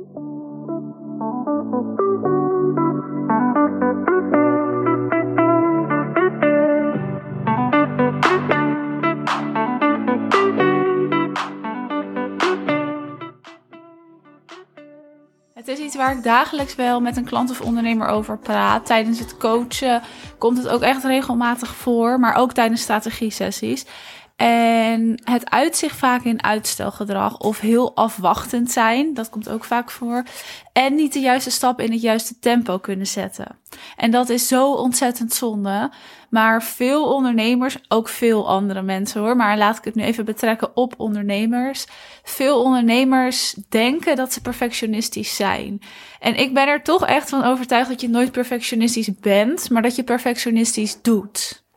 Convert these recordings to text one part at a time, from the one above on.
Het is iets waar ik dagelijks wel met een klant of ondernemer over praat. Tijdens het coachen komt het ook echt regelmatig voor, maar ook tijdens strategie-sessies. En het uitzicht vaak in uitstelgedrag of heel afwachtend zijn. Dat komt ook vaak voor. En niet de juiste stap in het juiste tempo kunnen zetten. En dat is zo ontzettend zonde. Maar veel ondernemers, ook veel andere mensen hoor, maar laat ik het nu even betrekken op ondernemers. Veel ondernemers denken dat ze perfectionistisch zijn. En ik ben er toch echt van overtuigd dat je nooit perfectionistisch bent, maar dat je perfectionistisch doet.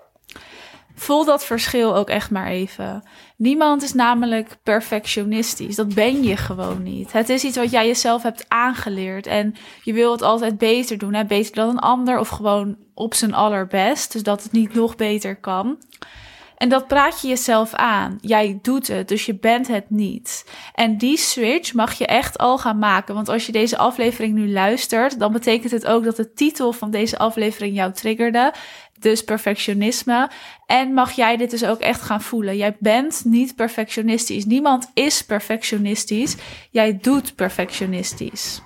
Voel dat verschil ook echt maar even. Niemand is namelijk perfectionistisch. Dat ben je gewoon niet. Het is iets wat jij jezelf hebt aangeleerd. En je wil het altijd beter doen. Hè? Beter dan een ander of gewoon op zijn allerbest. Dus dat het niet nog beter kan. En dat praat je jezelf aan. Jij doet het, dus je bent het niet. En die switch mag je echt al gaan maken. Want als je deze aflevering nu luistert, dan betekent het ook dat de titel van deze aflevering jou triggerde dus perfectionisme. En mag jij dit dus ook echt gaan voelen. Jij bent niet perfectionistisch. Niemand is perfectionistisch. Jij doet perfectionistisch.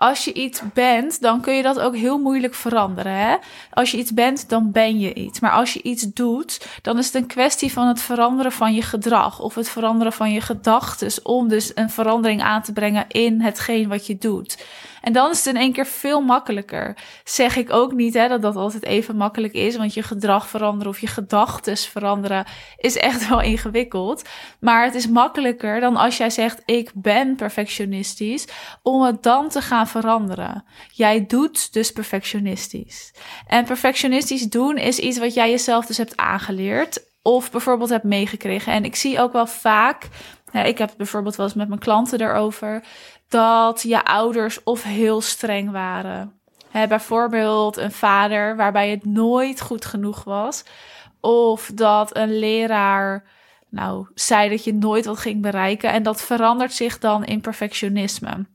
Als je iets bent, dan kun je dat ook heel moeilijk veranderen. Hè? Als je iets bent, dan ben je iets. Maar als je iets doet, dan is het een kwestie van het veranderen van je gedrag of het veranderen van je gedachten. Om dus een verandering aan te brengen in hetgeen wat je doet. En dan is het in één keer veel makkelijker. Zeg ik ook niet hè, dat dat altijd even makkelijk is, want je gedrag veranderen of je gedachten veranderen is echt wel ingewikkeld. Maar het is makkelijker dan als jij zegt: Ik ben perfectionistisch, om het dan te gaan veranderen. Jij doet dus perfectionistisch. En perfectionistisch doen is iets wat jij jezelf dus hebt aangeleerd. Of bijvoorbeeld hebt meegekregen. En ik zie ook wel vaak ik heb bijvoorbeeld wel eens met mijn klanten erover dat je ouders of heel streng waren. Bijvoorbeeld een vader waarbij het nooit goed genoeg was. Of dat een leraar nou, zei dat je nooit wat ging bereiken. En dat verandert zich dan in perfectionisme.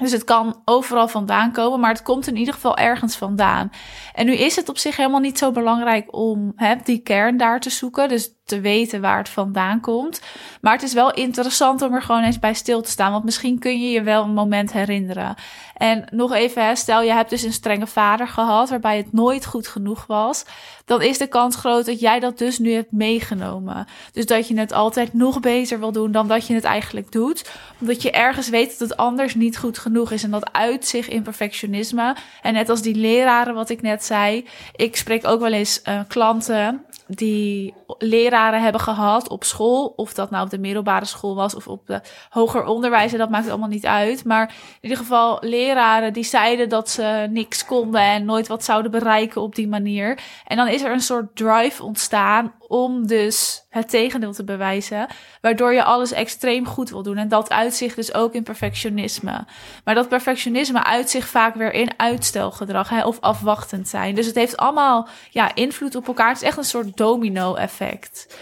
Dus het kan overal vandaan komen, maar het komt in ieder geval ergens vandaan. En nu is het op zich helemaal niet zo belangrijk om hè, die kern daar te zoeken. Dus te weten waar het vandaan komt. Maar het is wel interessant om er gewoon eens bij stil te staan. Want misschien kun je je wel een moment herinneren. En nog even, stel je hebt dus een strenge vader gehad waarbij het nooit goed genoeg was. Dan is de kans groot dat jij dat dus nu hebt meegenomen. Dus dat je het altijd nog beter wil doen dan dat je het eigenlijk doet. Omdat je ergens weet dat het anders niet goed genoeg is. En dat uit zich in perfectionisme. En net als die leraren wat ik net zei. Ik spreek ook wel eens uh, klanten die leraren hebben gehad op school. Of dat nou op de middelbare school was of op de hoger onderwijs. dat maakt allemaal niet uit. Maar in ieder geval leraren die zeiden dat ze niks konden en nooit wat zouden bereiken op die manier. En dan is er een soort drive ontstaan om dus het tegendeel te bewijzen, waardoor je alles extreem goed wil doen. En dat uitzicht dus ook in perfectionisme. Maar dat perfectionisme uitzicht vaak weer in uitstelgedrag hè, of afwachtend zijn. Dus het heeft allemaal ja, invloed op elkaar. Het is echt een soort domino-effect.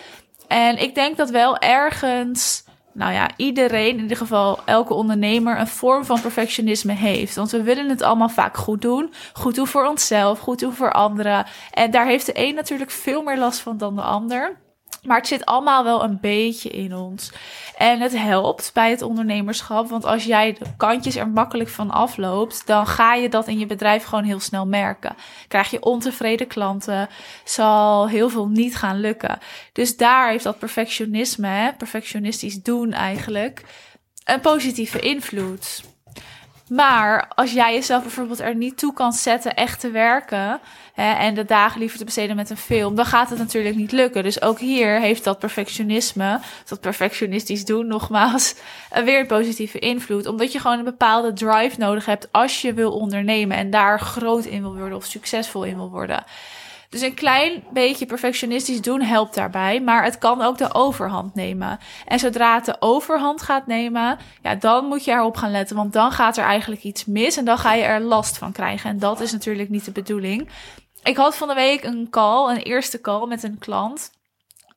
En ik denk dat wel ergens nou ja, iedereen, in ieder geval elke ondernemer, een vorm van perfectionisme heeft. Want we willen het allemaal vaak goed doen. Goed doen voor onszelf, goed doen voor anderen. En daar heeft de een natuurlijk veel meer last van dan de ander. Maar het zit allemaal wel een beetje in ons. En het helpt bij het ondernemerschap. Want als jij de kantjes er makkelijk van afloopt, dan ga je dat in je bedrijf gewoon heel snel merken. Krijg je ontevreden klanten, zal heel veel niet gaan lukken. Dus daar heeft dat perfectionisme, perfectionistisch doen eigenlijk, een positieve invloed. Maar als jij jezelf bijvoorbeeld er niet toe kan zetten echt te werken hè, en de dagen liever te besteden met een film, dan gaat het natuurlijk niet lukken. Dus ook hier heeft dat perfectionisme, dat perfectionistisch doen, nogmaals, weer een positieve invloed. Omdat je gewoon een bepaalde drive nodig hebt als je wil ondernemen en daar groot in wil worden of succesvol in wil worden. Dus een klein beetje perfectionistisch doen helpt daarbij, maar het kan ook de overhand nemen. En zodra het de overhand gaat nemen, ja, dan moet je erop gaan letten, want dan gaat er eigenlijk iets mis en dan ga je er last van krijgen. En dat is natuurlijk niet de bedoeling. Ik had van de week een call, een eerste call met een klant.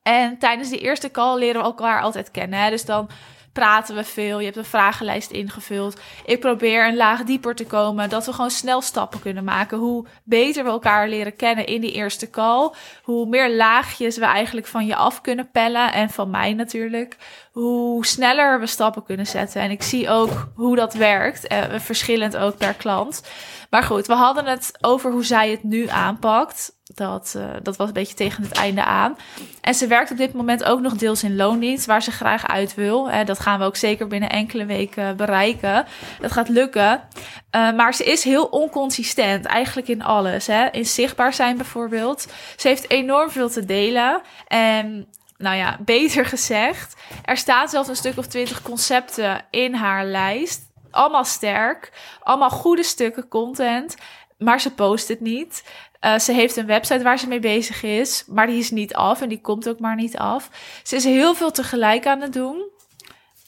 En tijdens die eerste call leren we elkaar altijd kennen. Hè? Dus dan praten we veel. Je hebt een vragenlijst ingevuld. Ik probeer een laag dieper te komen. Dat we gewoon snel stappen kunnen maken. Hoe beter we elkaar leren kennen in die eerste call. Hoe meer laagjes we eigenlijk van je af kunnen pellen. En van mij natuurlijk. Hoe sneller we stappen kunnen zetten. En ik zie ook hoe dat werkt. Eh, verschillend ook per klant. Maar goed, we hadden het over hoe zij het nu aanpakt. Dat, uh, dat was een beetje tegen het einde aan. En ze werkt op dit moment ook nog deels in loondienst, waar ze graag uit wil. Dat gaan we ook zeker binnen enkele weken bereiken. Dat gaat lukken. Uh, maar ze is heel onconsistent, eigenlijk in alles. Hè? In zichtbaar zijn bijvoorbeeld. Ze heeft enorm veel te delen. En nou ja, beter gezegd, er staan zelfs een stuk of twintig concepten in haar lijst. Allemaal sterk, allemaal goede stukken content, maar ze post het niet. Uh, ze heeft een website waar ze mee bezig is, maar die is niet af en die komt ook maar niet af. Ze is heel veel tegelijk aan het doen.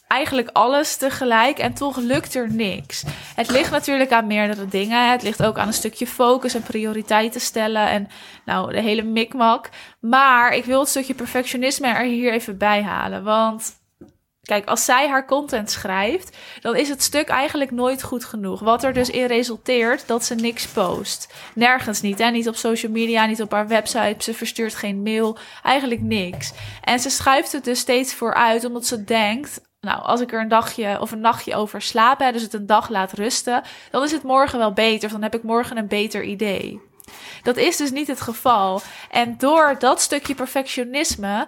Eigenlijk alles tegelijk en toch lukt er niks. Het ligt natuurlijk aan meerdere dingen. Het ligt ook aan een stukje focus en prioriteiten stellen en nou, de hele mikmak. Maar ik wil het stukje perfectionisme er hier even bij halen. Want Kijk, als zij haar content schrijft, dan is het stuk eigenlijk nooit goed genoeg. Wat er dus in resulteert dat ze niks post. Nergens niet. Hè? Niet op social media, niet op haar website. Ze verstuurt geen mail. Eigenlijk niks. En ze schuift het dus steeds vooruit, omdat ze denkt. Nou, als ik er een dagje of een nachtje over slaap, hè, dus het een dag laat rusten, dan is het morgen wel beter. Of dan heb ik morgen een beter idee. Dat is dus niet het geval. En door dat stukje perfectionisme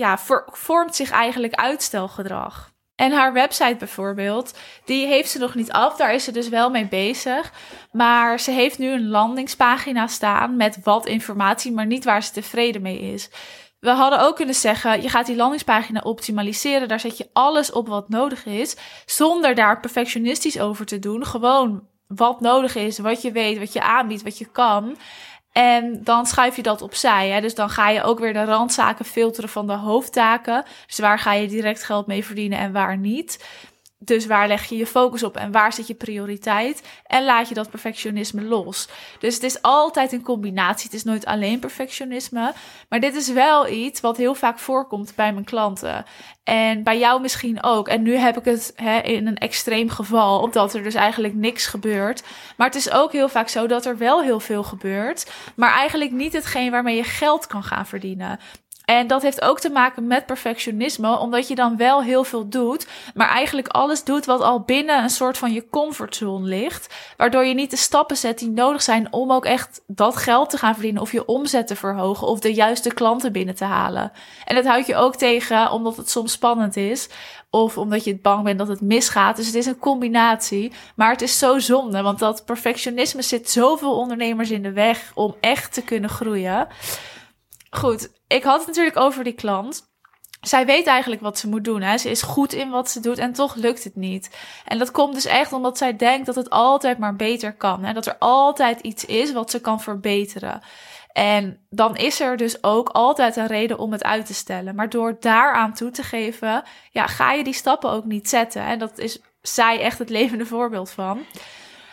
ja, vormt zich eigenlijk uitstelgedrag. En haar website bijvoorbeeld, die heeft ze nog niet af. Daar is ze dus wel mee bezig. Maar ze heeft nu een landingspagina staan met wat informatie, maar niet waar ze tevreden mee is. We hadden ook kunnen zeggen, je gaat die landingspagina optimaliseren. Daar zet je alles op wat nodig is. Zonder daar perfectionistisch over te doen. Gewoon wat nodig is, wat je weet, wat je aanbiedt, wat je kan. En dan schuif je dat opzij. Hè? Dus dan ga je ook weer de randzaken filteren van de hoofdtaken. Dus waar ga je direct geld mee verdienen en waar niet. Dus waar leg je je focus op en waar zit je prioriteit? En laat je dat perfectionisme los. Dus het is altijd een combinatie. Het is nooit alleen perfectionisme. Maar dit is wel iets wat heel vaak voorkomt bij mijn klanten. En bij jou misschien ook. En nu heb ik het hè, in een extreem geval, omdat er dus eigenlijk niks gebeurt. Maar het is ook heel vaak zo dat er wel heel veel gebeurt. Maar eigenlijk niet hetgeen waarmee je geld kan gaan verdienen. En dat heeft ook te maken met perfectionisme, omdat je dan wel heel veel doet, maar eigenlijk alles doet wat al binnen een soort van je comfortzone ligt, waardoor je niet de stappen zet die nodig zijn om ook echt dat geld te gaan verdienen of je omzet te verhogen of de juiste klanten binnen te halen. En dat houd je ook tegen omdat het soms spannend is of omdat je bang bent dat het misgaat. Dus het is een combinatie, maar het is zo zonde, want dat perfectionisme zit zoveel ondernemers in de weg om echt te kunnen groeien. Goed, ik had het natuurlijk over die klant. Zij weet eigenlijk wat ze moet doen. Hè? Ze is goed in wat ze doet en toch lukt het niet. En dat komt dus echt omdat zij denkt dat het altijd maar beter kan. Hè? Dat er altijd iets is wat ze kan verbeteren. En dan is er dus ook altijd een reden om het uit te stellen. Maar door daaraan toe te geven, ja, ga je die stappen ook niet zetten. En dat is zij echt het levende voorbeeld van.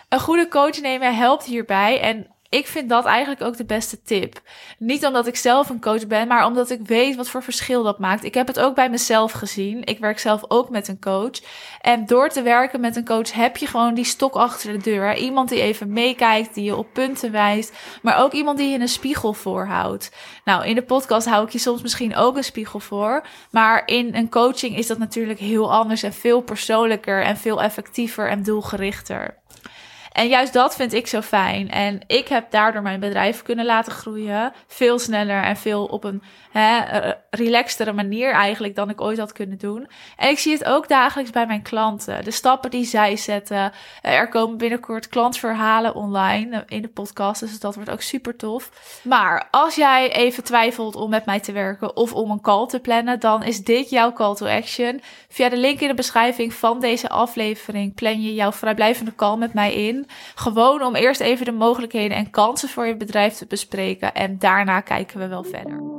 Een goede coach nemen helpt hierbij. En ik vind dat eigenlijk ook de beste tip. Niet omdat ik zelf een coach ben, maar omdat ik weet wat voor verschil dat maakt. Ik heb het ook bij mezelf gezien. Ik werk zelf ook met een coach. En door te werken met een coach heb je gewoon die stok achter de deur. Iemand die even meekijkt, die je op punten wijst, maar ook iemand die je een spiegel voorhoudt. Nou, in de podcast hou ik je soms misschien ook een spiegel voor. Maar in een coaching is dat natuurlijk heel anders en veel persoonlijker en veel effectiever en doelgerichter. En juist dat vind ik zo fijn. En ik heb daardoor mijn bedrijf kunnen laten groeien. Veel sneller en veel op een hè, relaxtere manier eigenlijk dan ik ooit had kunnen doen. En ik zie het ook dagelijks bij mijn klanten. De stappen die zij zetten. Er komen binnenkort klantverhalen online in de podcast. Dus dat wordt ook super tof. Maar als jij even twijfelt om met mij te werken of om een call te plannen, dan is dit jouw call to action. Via de link in de beschrijving van deze aflevering plan je jouw vrijblijvende call met mij in. Gewoon om eerst even de mogelijkheden en kansen voor je bedrijf te bespreken. En daarna kijken we wel verder.